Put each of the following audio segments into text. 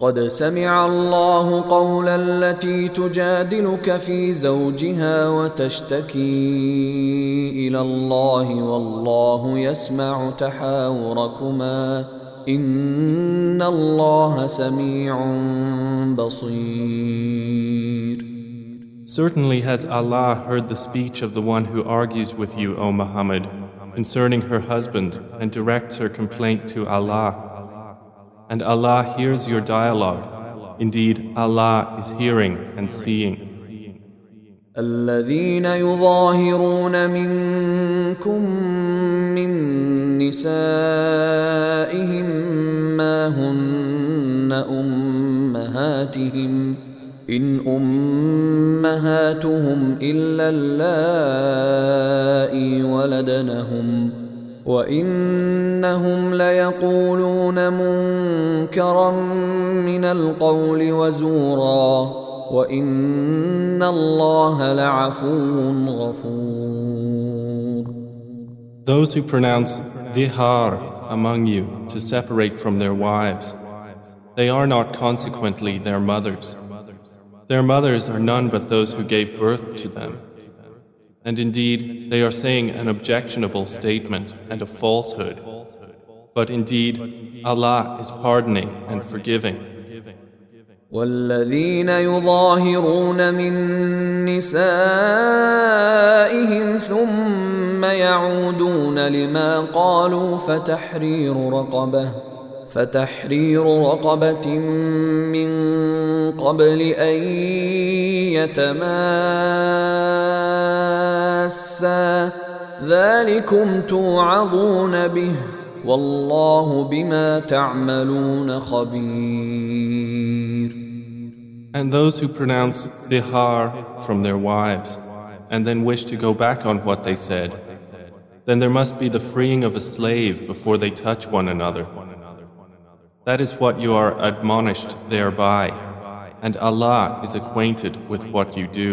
قد سمع الله قول التي تجادلك في زوجها وتشتكي الى الله والله يسمع تحاوركما ان الله سميع بصير Certainly has Allah heard the speech of the one who argues with you, O Muhammad, concerning her husband and directs her complaint to Allah. And Allah hears your dialogue. Indeed, Allah is hearing and seeing. الذين يظاهرون منكم من نسائهم ما هن أمهاتهم إن أمهاتهم إلا اللائي ولدنهم وإنهم ليقولون منكرا من القول وزورا وإن الله لعفو غفور Those who pronounce dihar among you to separate from their wives, they are not consequently their mothers. Their mothers are none but those who gave birth to them. And indeed, they are saying an objectionable statement and a falsehood. But indeed, Allah is pardoning and forgiving. والذين يظاهرون من نسائهم ثم يعودون لما قالوا فتحرير رقبة فتحرير رقبة من قبل أن يتماسا ذلكم توعظون به والله بما تعملون خبير And those who pronounce dihar from their wives and then wish to go back on what they said, then there must be the freeing of a slave before they touch one another. That is what you are admonished thereby, and Allah is acquainted with what you do.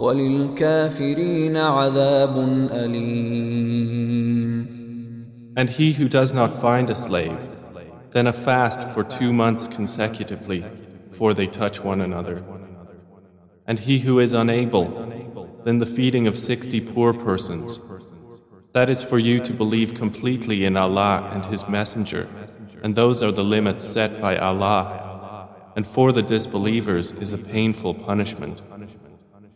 وللكافرين عذاب أليم And he who does not find a slave, then a fast for two months consecutively before they touch one another. And he who is unable, then the feeding of sixty poor persons. That is for you to believe completely in Allah and His Messenger, and those are the limits set by Allah. And for the disbelievers is a painful punishment.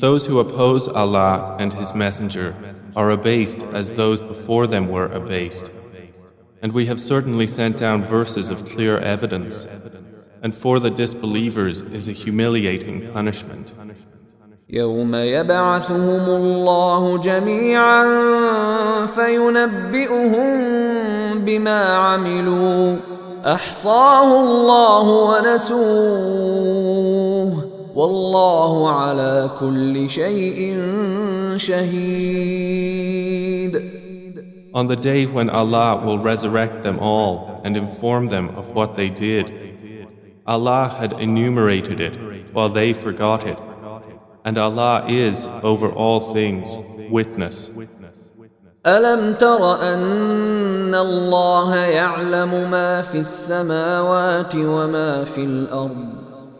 those who oppose Allah and His Messenger are abased as those before them were abased. And we have certainly sent down verses of clear evidence, and for the disbelievers is a humiliating punishment. يوم يبعثهم الله جميعا فينبئهم بما عملوا احصاه الله ونسوه والله على كل شيء شهيد On the day when Allah will resurrect them all and inform them of what they did, Allah had enumerated it while they forgot it. And Allah is, over all things, witness. ألم تر أن الله يعلم ما في السماوات وما في الأرض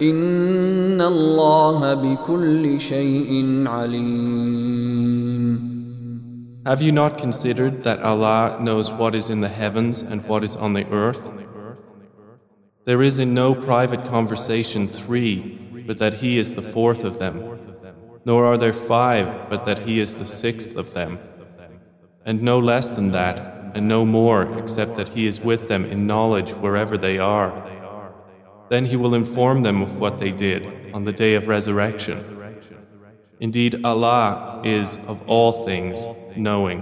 إن الله بكل شيء عليم Have you not considered that Allah knows what is in the heavens and what is on the earth? There is in no private conversation three, but that He is the fourth of them. Nor are there five, but that He is the sixth of them. And no less than that, and no more, except that He is with them in knowledge wherever they are. Then he will inform them of what they did on the day of resurrection. Indeed, Allah is of all things knowing.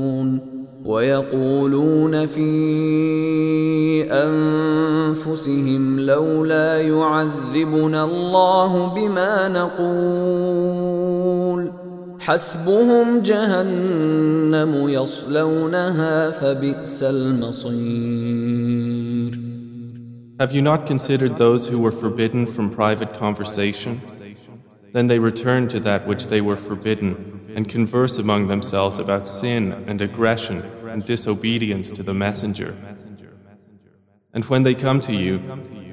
ويقولون في انفسهم لولا يعذبنا الله بما نقول حسبهم جهنم يصلونها فبئس المصير Have you not considered those who were forbidden from private conversation? Then they return to that which they were forbidden and converse among themselves about sin and aggression and disobedience to the Messenger. And when they come to you,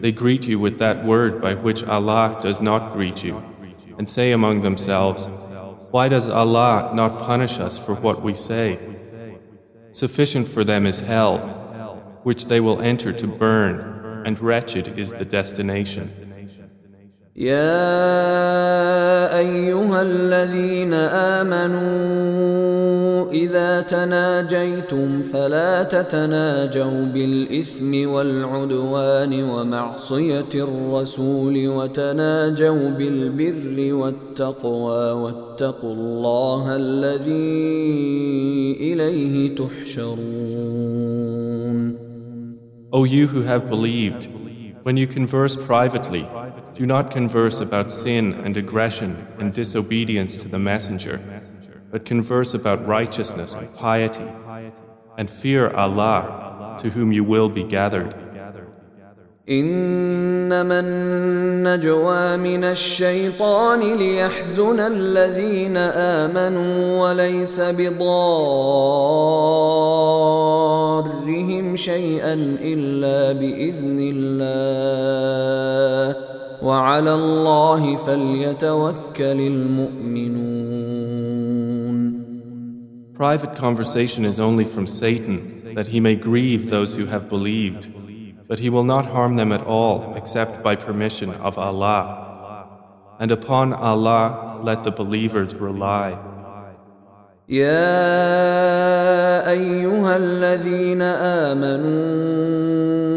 they greet you with that word by which Allah does not greet you, and say among themselves, Why does Allah not punish us for what we say? Sufficient for them is hell, which they will enter to burn, and wretched is the destination. يا ايها الذين امنوا اذا تناجيتم فلا تتناجوا بالاثم والعدوان ومعصيه الرسول وتناجوا بالبر والتقوى واتقوا الله الذي اليه تحشرون O you who have believed, when you converse privately, Do not converse about sin and aggression and disobedience to the Messenger, but converse about righteousness and piety, and fear Allah, to whom you will be gathered. إنما النجوى من الشيطان ليحزن الذين آمنوا وليس بضارهم شيئا إلا بإذن الله وعلى الله فليتوكل المؤمنون Private conversation is only from Satan, that he may grieve those who have believed, but he will not harm them at all except by permission of Allah. And upon Allah let the believers rely. يا أيها الذين آمنوا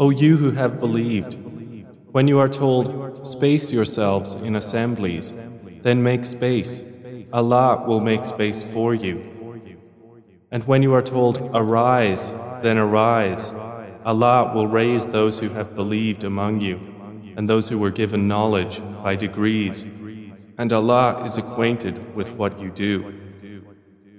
O you who have believed, when you are told, space yourselves in assemblies, then make space, Allah will make space for you. And when you are told, arise, then arise, Allah will raise those who have believed among you, and those who were given knowledge by degrees. And Allah is acquainted with what you do.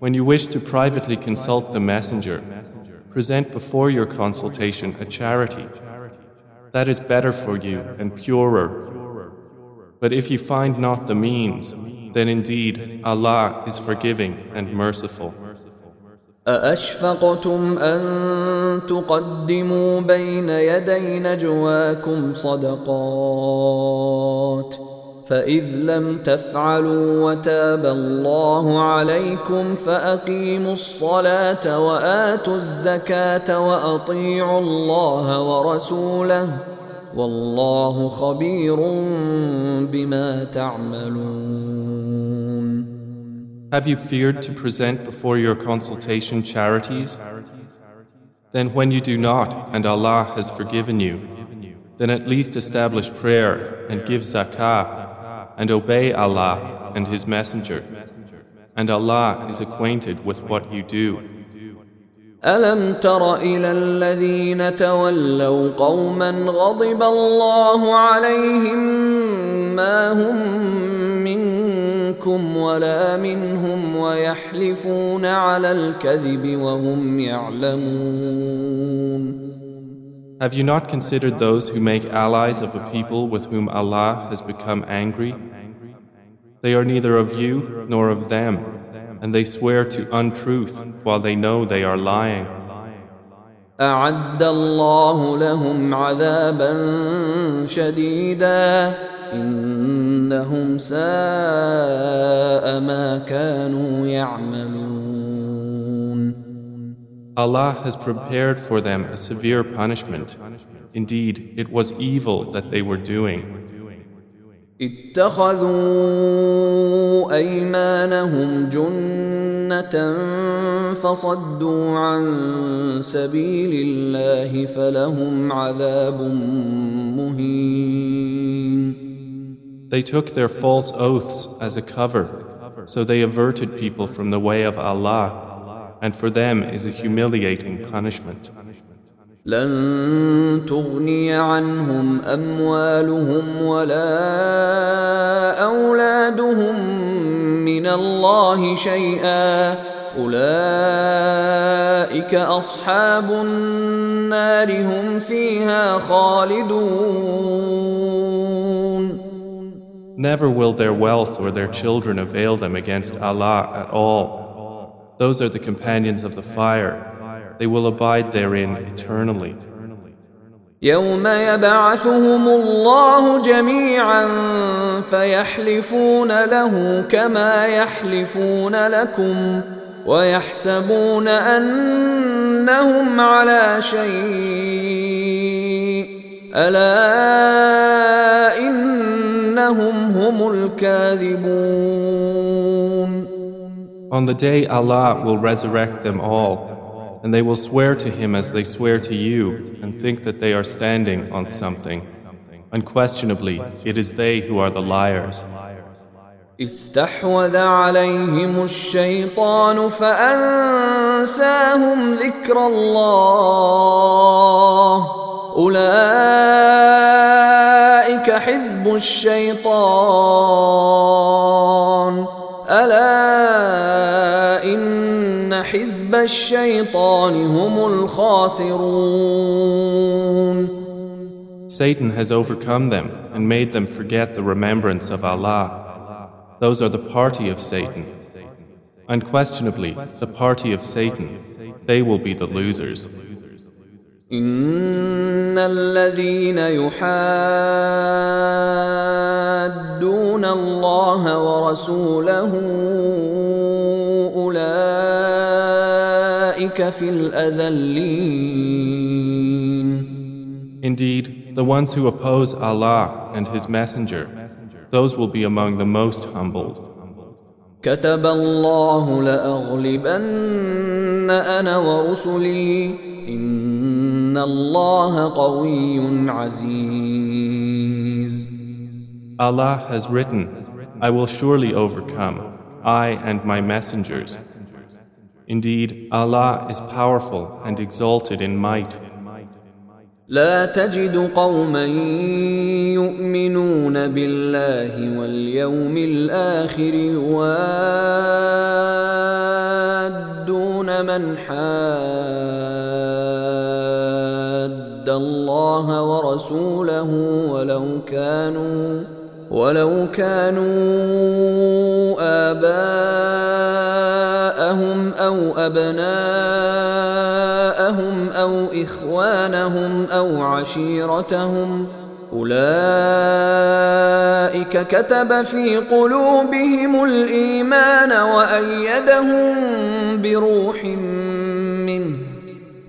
when you wish to privately consult the messenger, present before your consultation a charity. That is better for you and purer. But if you find not the means, then indeed Allah is forgiving and merciful. أأشفقتم أن تقدموا بين يدي نجواكم صدقات فإذ لم تفعلوا وتاب الله عليكم فأقيموا الصلاة وآتوا الزكاة وأطيعوا الله ورسوله والله خبير بما تعملون Have you feared to present before your consultation charities? Then when you do not, and Allah has forgiven you, then at least establish prayer and give zakah and obey Allah and His Messenger. And Allah is acquainted with what you do. ألم تر إلى الذين تولوا قوما غضب الله عليهم ما هم منكم ولا منهم ويحلفون على الكذب وهم يعلمون Have you not considered those who make allies of a people with whom Allah has become angry? They are neither of you nor of them, and they swear to untruth while they know they are lying. أعد الله لهم عذابا شديدا إنهم ساء ما كانوا يعملون Allah has prepared for them a severe punishment. Indeed, it was evil that they were doing. اتخذوا أيمانهم جنة فصدوا عن سبيل الله فلهم عذاب مهين They took their false oaths as a cover, so they averted people from the way of Allah, and for them is a humiliating punishment. لن تغني عنهم أموالهم ولا أولادهم من الله شيئا أولئك أصحاب النار هم فيها خالدون Never will their wealth or their children avail them against Allah at all. Those are the companions of the fire. They will abide therein eternally. يوم يبعثهم الله جميعا فيحلفون له كما يحلفون لكم ويحسبون انهم على شيء الا انهم هم الكاذبون On the day Allah will resurrect them all, and they will swear to Him as they swear to you, and think that they are standing on something. Unquestionably, it is they who are the liars. استحوذ عليهم الشيطان فأنساهم ذكر الله أولئك حزب الشيطان حزب الشيطان هم الخاسرون Satan has overcome them and made them forget the remembrance of Allah. Those are the party of Satan. Unquestionably, the party of Satan, they will be the losers. إن الذين يحادون الله ورسوله أولئك في الأذلين Indeed, the ones who oppose Allah and His Messenger, those will be among the most humbled. كتب الله لأغلبن أنا ورسلي إن الله قوي عزيز Allah has written, I will surely overcome, I and my messengers. Indeed, Allah is powerful and exalted in might. لا تجد قوما يؤمنون بالله واليوم الآخر يوادون من حاد الله ورسوله ولو كانوا ولو كانوا آباءهم أو أبناءهم أو إخوانهم أو عشيرتهم أولئك كتب في قلوبهم الإيمان وأيدهم بروح منه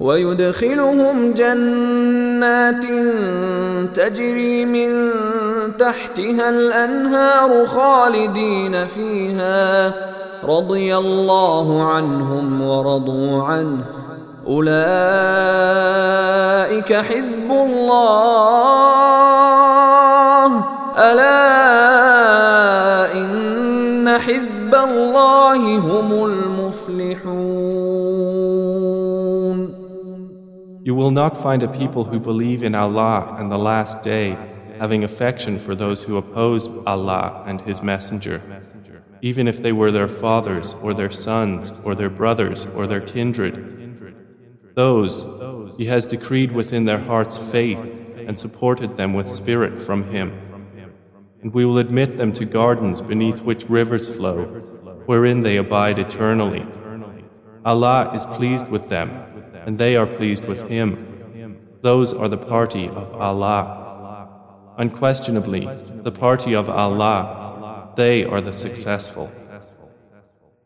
ويدخلهم جنات تجري من تحتها الأنهار خالدين فيها. رضي الله عنهم ورضوا عنه. أولئك حزب الله. ألا إن حزب الله هم المفلحون. You will not find a people who believe in Allah and the last day. Having affection for those who oppose Allah and His Messenger, even if they were their fathers or their sons or their brothers or their kindred. Those He has decreed within their hearts faith and supported them with spirit from Him. And we will admit them to gardens beneath which rivers flow, wherein they abide eternally. Allah is pleased with them, and they are pleased with Him. Those are the party of Allah. Unquestionably, the party of Allah, they are the successful.